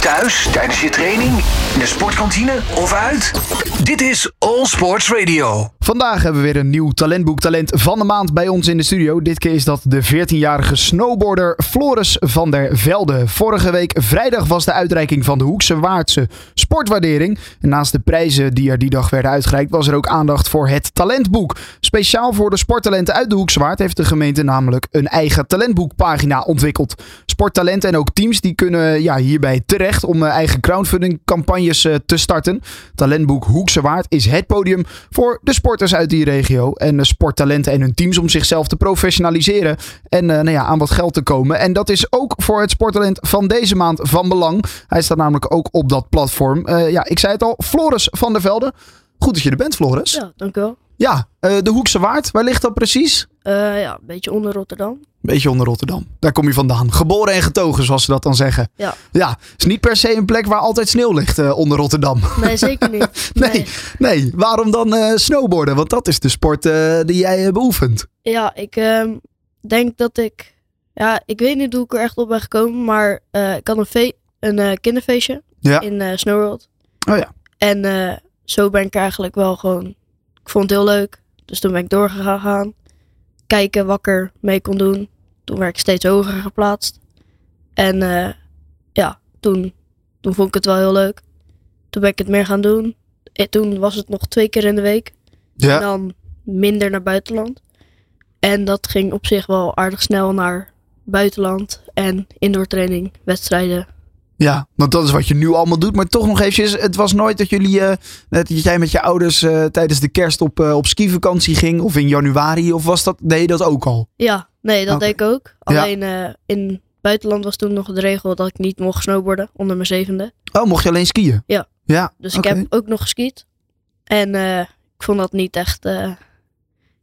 Thuis, tijdens je training, in de sportkantine of uit? Dit is All Sports Radio. Vandaag hebben we weer een nieuw talentboek talent van de maand bij ons in de studio. Dit keer is dat de 14-jarige snowboarder Floris van der Velde. Vorige week vrijdag was de uitreiking van de Hoekse Waardse sportwaardering. En naast de prijzen die er die dag werden uitgereikt was er ook aandacht voor het talentboek. Speciaal voor de sporttalenten uit de Hoekse Waard heeft de gemeente namelijk een eigen talentboekpagina ontwikkeld. Sporttalenten en ook teams die kunnen ja, hierbij terecht om eh, eigen crowdfunding campagnes eh, te starten. Talentboek Hoekse Waard is het podium voor de sporters uit die regio en de sporttalenten en hun teams om zichzelf te professionaliseren en eh, nou ja, aan wat geld te komen. En dat is ook voor het sporttalent van deze maand van belang. Hij staat namelijk ook op dat platform. Ja, ik zei het al, Floris van der Velde. Goed dat je er bent, Floris. Ja, dank u wel. Ja, de Hoekse Waard, waar ligt dat precies? Eh, ja, een beetje onder Rotterdam. Beetje onder Rotterdam. Daar kom je vandaan. Geboren en getogen, zoals ze dat dan zeggen. Ja. Ja, is niet per se een plek waar altijd sneeuw ligt eh, onder Rotterdam. Nee, zeker niet. Nee, nee. Waarom dan eh, snowboarden? Want dat is de sport die jij beoefent. Ja, ik ehm, denk dat ik... Ja, ik weet niet hoe ik er echt op ben gekomen, maar ik had een, een kinderfeestje Ja. in Snowworld. Oh ja. En zo ben ik eigenlijk wel gewoon... Ik vond het heel leuk. Dus toen ben ik doorgegaan. Kijken wat ik er mee kon doen. Toen werd ik steeds hoger geplaatst. En eh, ja, toen, toen vond ik het wel heel leuk. Toen ben ik het meer gaan doen. Toen was het nog twee keer in de week. En Ja. dan minder naar buitenland. En dat ging op zich wel aardig snel naar buitenland en indoor training, wedstrijden. Ja, want dat is wat je nu allemaal doet. Maar toch nog eventjes, het was nooit dat jullie, eh, dat jij met je ouders eh, tijdens de kerst op, eh, op skivakantie ging. Of in januari. Of was dat, deed je dat ook al? Ja, nee, dat deed ik ook. Alleen in het buitenland was toen nog de regel dat ik niet mocht snowboarden onder mijn zevende. Oh, mocht je alleen skiën? Ja. Ja, Dus ik heb ook nog geskiet. En ik vond dat niet echt...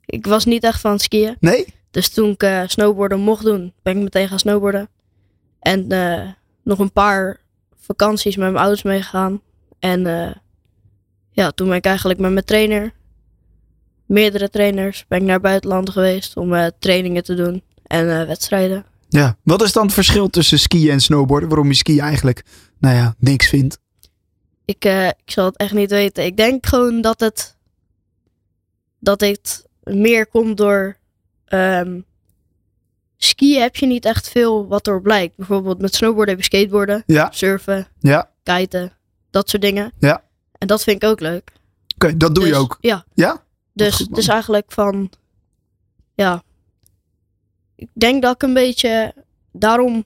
ik was niet echt van het skiën. Nee? Dus toen ik snowboarden mocht doen, ben ik meteen gaan snowboarden. En eh, nog een paar vakanties met mijn ouders meegegaan. En eh, ja, toen ben ik eigenlijk met mijn trainer, meerdere trainers, ben ik naar buitenland geweest om eh, trainingen te doen en eh, wedstrijden. Ja. Wat is dan het verschil tussen skiën en snowboarden? Waarom je skiën eigenlijk, nou ja, niks vindt? Ik, ik zal het echt niet weten. Ik denk gewoon dat het, dat het meer komt door ehm, skiën heb je niet echt veel wat erop lijkt. Bijvoorbeeld met snowboarden heb je skateboarden. Ja. surfen, Ja. kiten, dat soort dingen. Ja. En dat vind ik ook leuk. Oké, dat doe je Dus, ook. Ja, Ja? dus het is man. eigenlijk van, ja, ik denk dat ik een beetje, daarom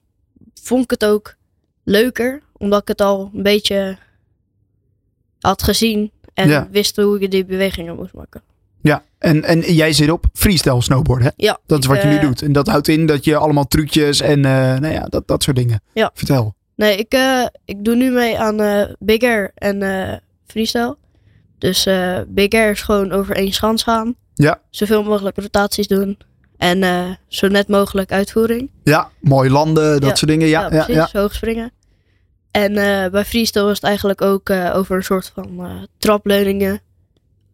vond ik het ook leuker, omdat ik het al een beetje had gezien en Ja. wist hoe ik die bewegingen moest maken. Ja. En, en jij zit op freestyle snowboarden, hè? Ja, Dat is wat je nu eh, doet. En dat houdt in dat je allemaal trucjes en eh, nou ja, dat, dat soort dingen. Ja. Vertel. Nee, ik, eh, ik doe nu mee aan Big Air en freestyle. Dus Big Air is gewoon over één schans gaan. Ja. Zoveel mogelijk rotaties doen. En zo net mogelijk uitvoering. Ja, mooi landen, dat Ja. soort dingen. Ja, ja, precies. ja. Hoog springen. En bij freestyle was het eigenlijk ook over een soort van trapleuningen.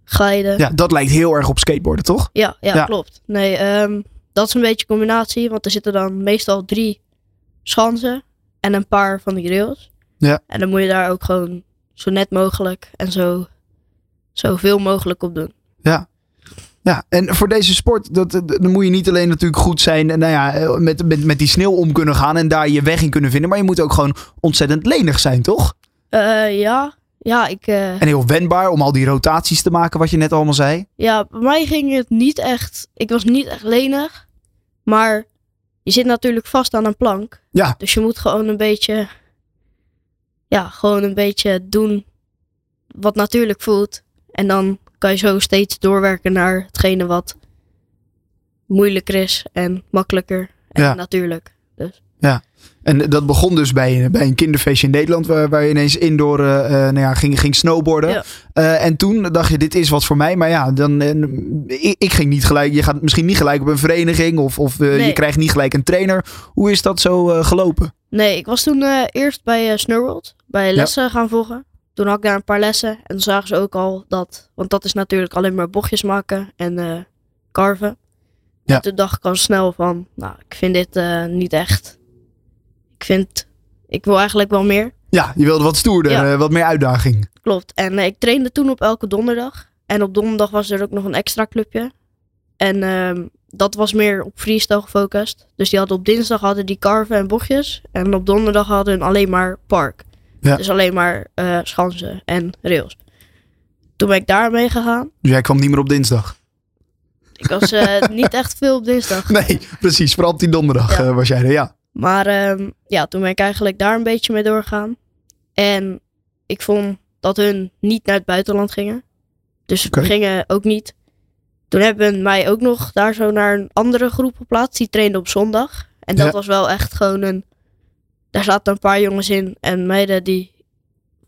Glijden. Ja, dat lijkt heel erg op skateboarden, toch? Ja, ja, Ja. klopt. Nee, ehm, dat is een beetje een combinatie. Want er zitten dan meestal drie schansen en een paar van die rails. Ja. En dan moet je daar ook gewoon zo net mogelijk en zo zoveel mogelijk op doen. Ja. Ja, en voor deze sport, dat, dan moet je niet alleen natuurlijk goed zijn en nou ja, eh, met, met, met die sneeuw om kunnen gaan en daar je weg in kunnen vinden. Maar je moet ook gewoon ontzettend lenig zijn, toch? Eh, ja, ja, ik, eh, En heel wendbaar om al die rotaties te maken, wat je net allemaal zei. ja, bij mij ging het niet echt, ik was niet echt lenig. Maar je zit natuurlijk vast aan een plank. Ja. Dus je moet gewoon een beetje, ja, gewoon een beetje doen wat natuurlijk voelt. En dan kan je zo steeds doorwerken naar hetgene wat moeilijker is en makkelijker en Ja. natuurlijk. Dus En dat begon dus bij, bij een kinderfeestje in Nederland, waar, waar je ineens indoor eh, nou ja, ging, ging snowboarden. Ja. Eh, en toen dacht je, dit is wat voor mij. Maar ja, dan, ik, ik ging niet gelijk. Je gaat misschien niet gelijk op een vereniging of, of Nee. je krijgt niet gelijk een trainer. Hoe is dat zo gelopen? Nee, ik was toen eerst bij Snowworld, bij lessen gaan volgen. Toen had ik daar een paar lessen en toen zagen ze ook al dat, want dat is natuurlijk alleen maar bochtjes maken en carven. Ja. En toen dacht ik al snel van, nou, ik vind dit niet echt. Ik vind, ik wil eigenlijk wel meer. Ja, je wilde wat stoerder, Ja. eh, wat meer uitdaging. Klopt. En eh, ik trainde toen op elke donderdag. En op donderdag was er ook nog een extra clubje. En ehm, dat was meer op freestyle gefocust. Dus die hadden op dinsdag hadden die carven en bochtjes. En op donderdag hadden alleen maar park. Ja. Dus alleen maar eh, schansen en rails. Toen ben ik daar mee gegaan. Dus jij kwam niet meer op dinsdag. Ik was niet echt veel op dinsdag. Nee, precies. Vooral op die donderdag Ja. was jij er, ja. Maar ehm, ja, toen ben ik eigenlijk daar een beetje mee doorgegaan. En ik vond dat hun niet naar het buitenland gingen. Dus we gingen ook niet. Toen hebben mij ook nog daar zo naar een andere groep geplaatst. Die trainde op zondag. En dat Ja. was wel echt gewoon een... Daar zaten een paar jongens in en meiden die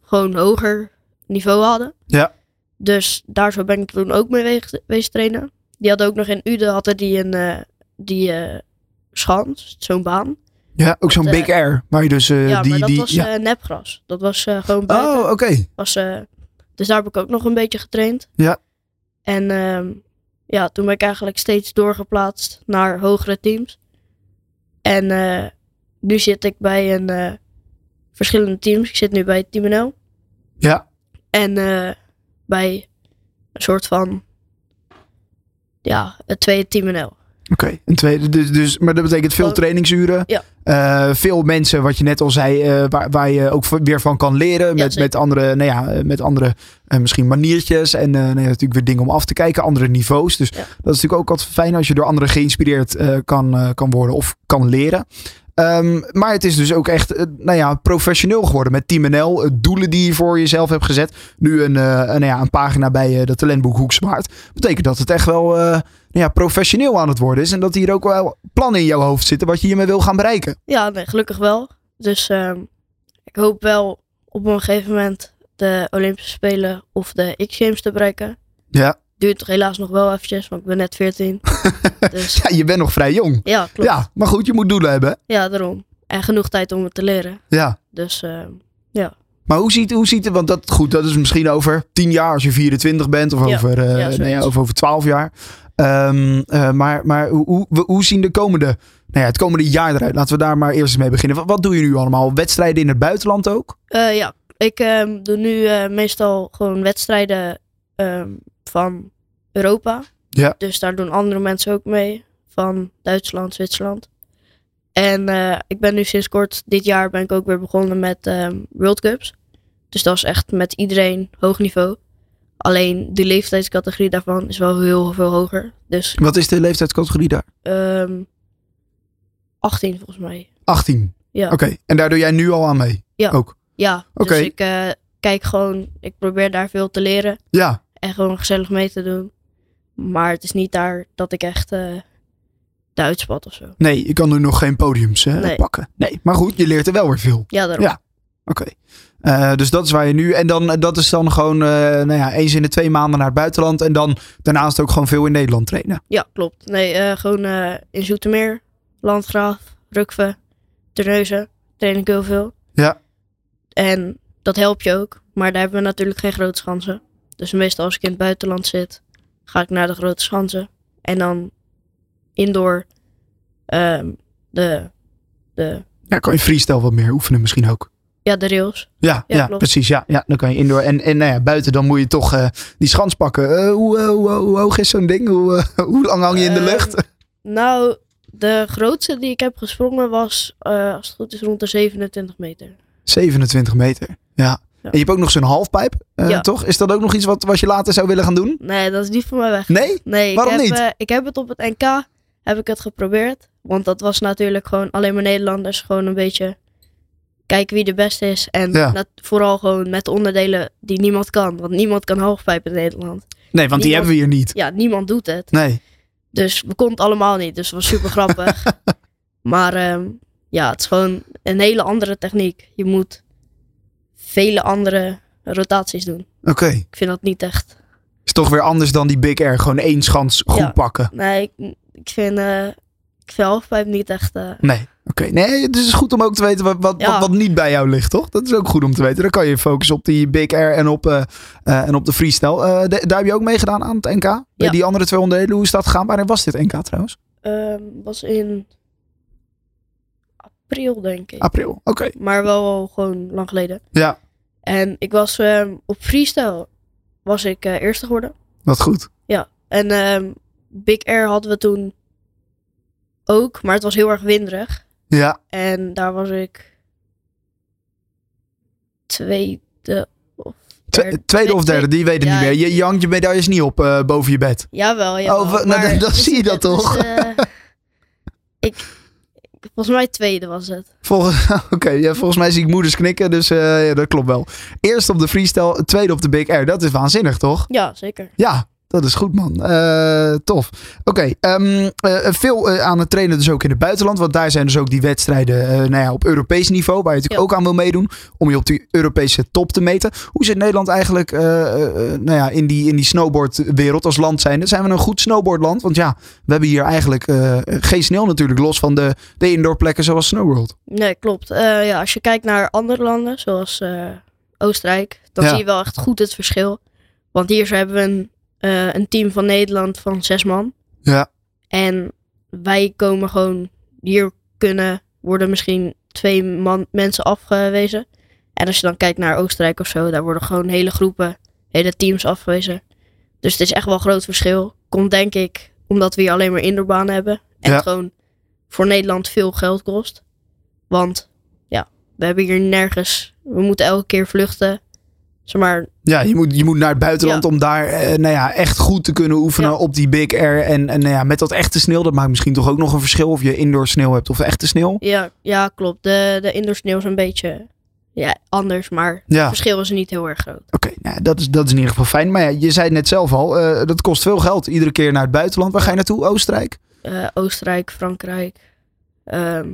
gewoon hoger niveau hadden. Ja. Dus daar zo ben ik toen ook mee wees- wezen trainen. Die hadden ook nog in Uden hadden die een eh, die, eh, schans, zo'n baan. Ja, ook zo'n Dat, eh, Big Air. Waar je dus eh, ja, die... maar dat die was ja. eh, nepgras. Dat was gewoon buiten. Oh, oké. Was, dus daar heb ik ook nog een beetje getraind. Ja. En ehm, ja, toen ben ik eigenlijk steeds doorgeplaatst naar hogere teams. En nu zit ik bij een verschillende teams. Ik zit nu bij Team NL. Ja. En bij een soort van ja, het tweede Team NL. Oké, een tweede. Dus, dus, maar dat betekent veel Oh. trainingsuren. Ja. Eh, veel mensen, wat je net al zei, eh, waar, waar je ook weer van kan leren. Met, met andere, nou ja, eh, met andere eh, misschien maniertjes. En eh, nou natuurlijk weer dingen om af te kijken. Andere niveaus. Dus Ja. dat is natuurlijk ook altijd fijn als je door anderen geïnspireerd kan, kan worden of kan leren. Ehm, maar het is dus ook echt nou ja, professioneel geworden met Team NL. doelen die je voor jezelf hebt gezet. Nu een, een, nou ja, een pagina bij de talentboek Hoeksmaart. Betekent dat het echt wel ja, professioneel aan het worden is. En dat hier ook wel plannen in jouw hoofd zitten wat je hiermee wil gaan bereiken. Ja, nee, gelukkig wel. Dus ehm, ik hoop wel op een gegeven moment de Olympische Spelen of de X-Games te bereiken. Ja. Duurt toch helaas nog wel eventjes, want ik ben net 14. dus ja, je bent nog vrij jong. ja, klopt. Ja. Ja, maar goed, je moet doelen hebben. hè? daarom. En genoeg tijd om het te leren. Ja. Dus ehm, Maar hoe ziet, hoe ziet het, want dat, goed, dat is misschien over 10 jaar als je 24 bent of Ja, over, eh, ja, ja, zoiets. of over 12 jaar. Ehm, eh, maar maar hoe, hoe, zien de komende, nou ja, het komende jaar eruit? Laten we daar maar eerst eens mee beginnen. Wat, wat doe je nu allemaal? Wedstrijden in het buitenland ook? eh, ja, ik ehm, doe nu eh, meestal gewoon wedstrijden ehm, van Europa. Ja. Dus daar doen andere mensen ook mee. Van Duitsland, Zwitserland. En ik ben nu sinds kort, dit jaar ben ik ook weer begonnen met World Cups. Dus dat is echt met iedereen hoog niveau. Alleen de leeftijdscategorie daarvan is wel heel veel hoger. Dus Wat is de leeftijdscategorie daar? ehm 18 volgens mij. 18. Ja. Oké, en daar doe jij nu al aan mee? Ja. Ook? Ja, Oké. dus ik eh, kijk gewoon, ik probeer daar veel te leren. Ja. en gewoon gezellig mee te doen. Maar het is niet daar dat ik echt eh de uitspat of zo. Nee, je kan nu nog geen podiums Nee. pakken. Nee, maar goed, je leert er wel weer veel. Ja, daarom. Ja. Oké. Eh, dus dat is waar je nu. En dan, dat is dan gewoon eh, nou ja, eens in de twee maanden naar het buitenland. En dan daarnaast ook gewoon veel in Nederland trainen. Ja, klopt. Nee, eh, gewoon in Zoetermeer, Landgraaf, Rukve, Terneuzen train ik heel veel. Ja. En dat helpt je ook. Maar daar hebben we natuurlijk geen grote schansen. Dus meestal als ik in het buitenland zit, ga ik naar de grote schansen. En dan indoor ehm, de, de, Ja, kan je freestyle wat meer oefenen misschien ook. Ja, de rails. Ja, ja, precies. Ja, ja, dan kan je indoor. En, en nou ja, buiten dan moet je toch eh, die schans pakken. Eh, hoe, eh, hoe, hoe hoog is zo'n ding? Hoe, hoe lang hang je in de lucht? Nou, de grootste die ik heb gesprongen was, als het goed is, rond de 27 meter. 27 meter. Ja. Ja. En je hebt ook nog zo'n halfpijp, Ja. toch? Is dat ook nog iets wat, wat je later zou willen gaan doen? Nee, dat is niet voor mij weg. Nee? Nee, Waarom ik heb, niet? ik heb het op het NK heb ik het geprobeerd. Want dat was natuurlijk gewoon alleen maar Nederlanders. Gewoon een beetje kijken wie de beste is. En Ja. dat, vooral gewoon met onderdelen die niemand kan. Want niemand kan hoogpijp in Nederland. Nee, want die hebben we hier niet. Ja, niemand doet het. Nee. Dus we konden het allemaal niet. Dus het was super grappig. maar ehm, ja, het is gewoon een hele andere techniek. Je moet vele andere rotaties doen. Oké. Ik vind dat niet echt. Is toch weer anders dan die Big Air. Gewoon één schans goed Ja. pakken. Nee, ik, ik vind, ik vind halfpijp niet echt. eh, Nee. Oké. Nee, het is goed om ook te weten wat, wat, Ja. wat, wat niet bij jou ligt, toch? Dat is ook goed om te weten. Dan kan je focussen op die Big Air en op, eh, eh, en op de freestyle. Eh, de- daar heb je ook meegedaan aan het NK? Bij die andere twee onderdelen. Hoe is dat gegaan? Wanneer was dit NK trouwens? Ehm, was in april, denk ik. April, oké. Maar wel al gewoon lang geleden. Ja, En ik was ehm, op freestyle was ik eerste geworden. wat goed. Ja. En ehm, Big Air hadden we toen ook, maar het was heel erg winderig. Ja, En daar was ik tweede of derde. tweede of derde, die weet het Ja, niet meer. Je, ik- je hangt je medailles niet op eh, boven je bed. Jawel, jawel. Oh, nou, dan zie je dat is, toch? eh, ik, ik- volgens mij tweede was het. Volgens, Oké, ja, volgens mij zie ik moeders knikken, dus eh, ja, dat klopt wel. Eerst op de freestyle, tweede op de Big Air. Dat is waanzinnig, toch? Ja, zeker. Ja, dat is goed, man. Eh, tof. Oké, ehm, eh, veel eh, aan het trainen dus ook in het buitenland. Want daar zijn dus ook die wedstrijden nou ja, op Europees niveau. Waar je natuurlijk Ja. ook aan wil meedoen. Om je op die Europese top te meten. Hoe zit Nederland eigenlijk nou ja, in die, in die snowboardwereld als land zijnde? Zijn we een goed snowboardland? Want ja, we hebben hier eigenlijk geen sneeuw natuurlijk. Los van de, de indoorplekken zoals Snowworld. Nee, klopt. Ja, als je kijkt naar andere landen, zoals Oostenrijk, dan Ja. zie je wel echt goed het verschil. Want hier hebben we een, eh, een team van Nederland van zes man. Ja. En wij komen gewoon, hier kunnen worden misschien twee man, mensen afgewezen. En als je dan kijkt naar Oostenrijk of zo, daar worden gewoon hele groepen, hele teams afgewezen. Dus het is echt wel een groot verschil. Komt denk ik omdat we hier alleen maar indoorbanen hebben. En Ja. gewoon voor Nederland veel geld kost. Want ja, we hebben hier nergens. We moeten elke keer vluchten. Zeg maar, Ja, je moet, je moet naar het buitenland om daar eh, nou ja, echt goed te kunnen oefenen Ja. op die Big Air. En, en nou ja, met dat echte sneeuw, dat maakt misschien toch ook nog een verschil of je indoor sneeuw hebt of echte sneeuw. ja, ja klopt. De, de indoor sneeuw is een beetje ja, anders. Maar het Ja, oké. verschil is niet heel erg groot. nou, ja, dat, is, dat is in ieder geval fijn. Maar ja, je zei net zelf al, eh, dat kost veel geld. Iedere keer naar het buitenland. Waar ga je naartoe? Oostenrijk? Eh, Oostenrijk, Frankrijk. ehm,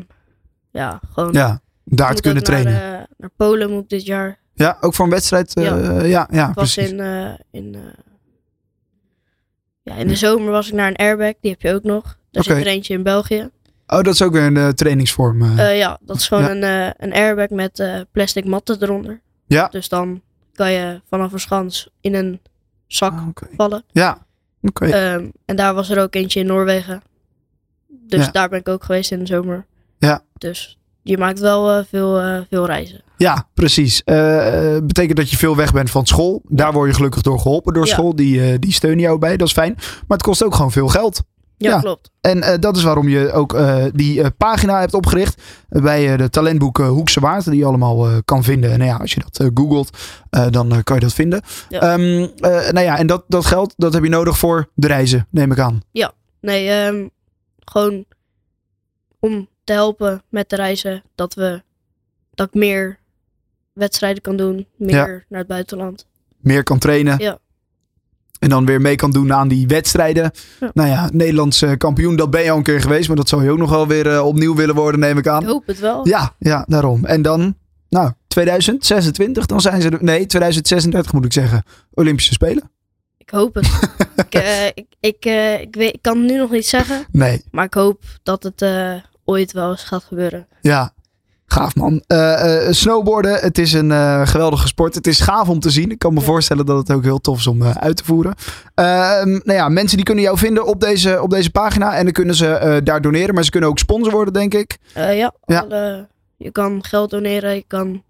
ja, gewoon. Ja, daar te kunnen naar, trainen. eh, naar Polen moet ik dit jaar. Ja, ook voor een wedstrijd? eh, ja, ja, Ik was precies. in, eh, in, eh, ja, in de zomer was ik naar een airbag. Die heb je ook nog. Daar Oké. zit er eentje in België. Oh, dat is ook weer een trainingsvorm. ja, dat is gewoon Ja. een, een airbag met plastic matten eronder. Ja. Dus dan kan je vanaf een schans in een zak Ah, vallen. Ja, oké. Ehm, en daar was er ook eentje in Noorwegen. Dus Ja. daar ben ik ook geweest in de zomer. Ja. Dus je maakt wel eh, veel, eh, veel reizen. Ja, precies. Eh, betekent dat je veel weg bent van school. Daar word je gelukkig door geholpen door Ja. school. Die, die steunen jou bij, dat is fijn. Maar het kost ook gewoon veel geld. Ja, Ja. klopt. En dat is waarom je ook die pagina hebt opgericht. bij de talentboeken Hoekse Waard. Die je allemaal kan vinden. En nou ja, als je dat googelt, dan kan je dat vinden. Ja. Ehm, eh, nou ja, en dat, dat geld, dat heb je nodig voor de reizen, neem ik aan. Nee, ehm, gewoon om te helpen met de reizen. Dat, we, dat ik meer wedstrijden kan doen. Meer naar het buitenland. Meer kan trainen. Ja. En dan weer mee kan doen aan die wedstrijden. Ja. Nou ja, Nederlands eh, kampioen, dat ben je al een keer geweest. Maar dat zou je ook nog wel weer eh, opnieuw willen worden, neem ik aan. Ik hoop het wel. Ja, ja, daarom. En dan, nou, 2026, dan zijn ze er. Nee, 2036 moet ik zeggen. Olympische Spelen? Ik hoop het. ik, eh, ik, ik, ik, weet, ik kan het nu nog niet zeggen. Nee, Maar ik hoop dat het ooit wel eens gaat gebeuren. ja. Gaaf man. Eh, eh, snowboarden, het is een eh, geweldige sport. Het is gaaf om te zien. Ik kan me Ja. voorstellen dat het ook heel tof is om uit te voeren. Ehm, nou ja, mensen die kunnen jou vinden op deze, op deze pagina. En dan kunnen ze daar doneren. Maar ze kunnen ook sponsor worden, denk ik. Ja, Ja. alle- je kan geld doneren. Je kan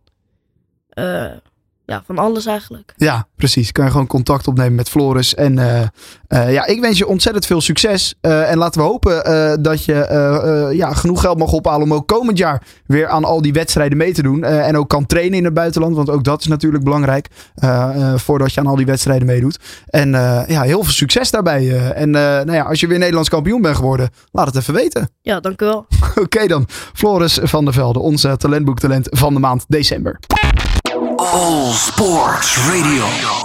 ja, van alles eigenlijk. Ja, precies. Kan je gewoon contact opnemen met Floris. En eh, eh, ja, ik wens je ontzettend veel succes. Eh, en laten we hopen eh, dat je eh, eh, ja, genoeg geld mag ophalen om ook komend jaar weer aan al die wedstrijden mee te doen. Eh, en ook kan trainen in het buitenland, want ook dat is natuurlijk belangrijk eh, eh, voordat je aan al die wedstrijden meedoet. En eh, ja, heel veel succes daarbij. eh. en eh, nou ja, als je weer Nederlands kampioen bent geworden, laat het even weten. Ja, dank u wel. Oké dan, Floris van der Velde, onze talentboektalent van de maand december. All Sports Radio.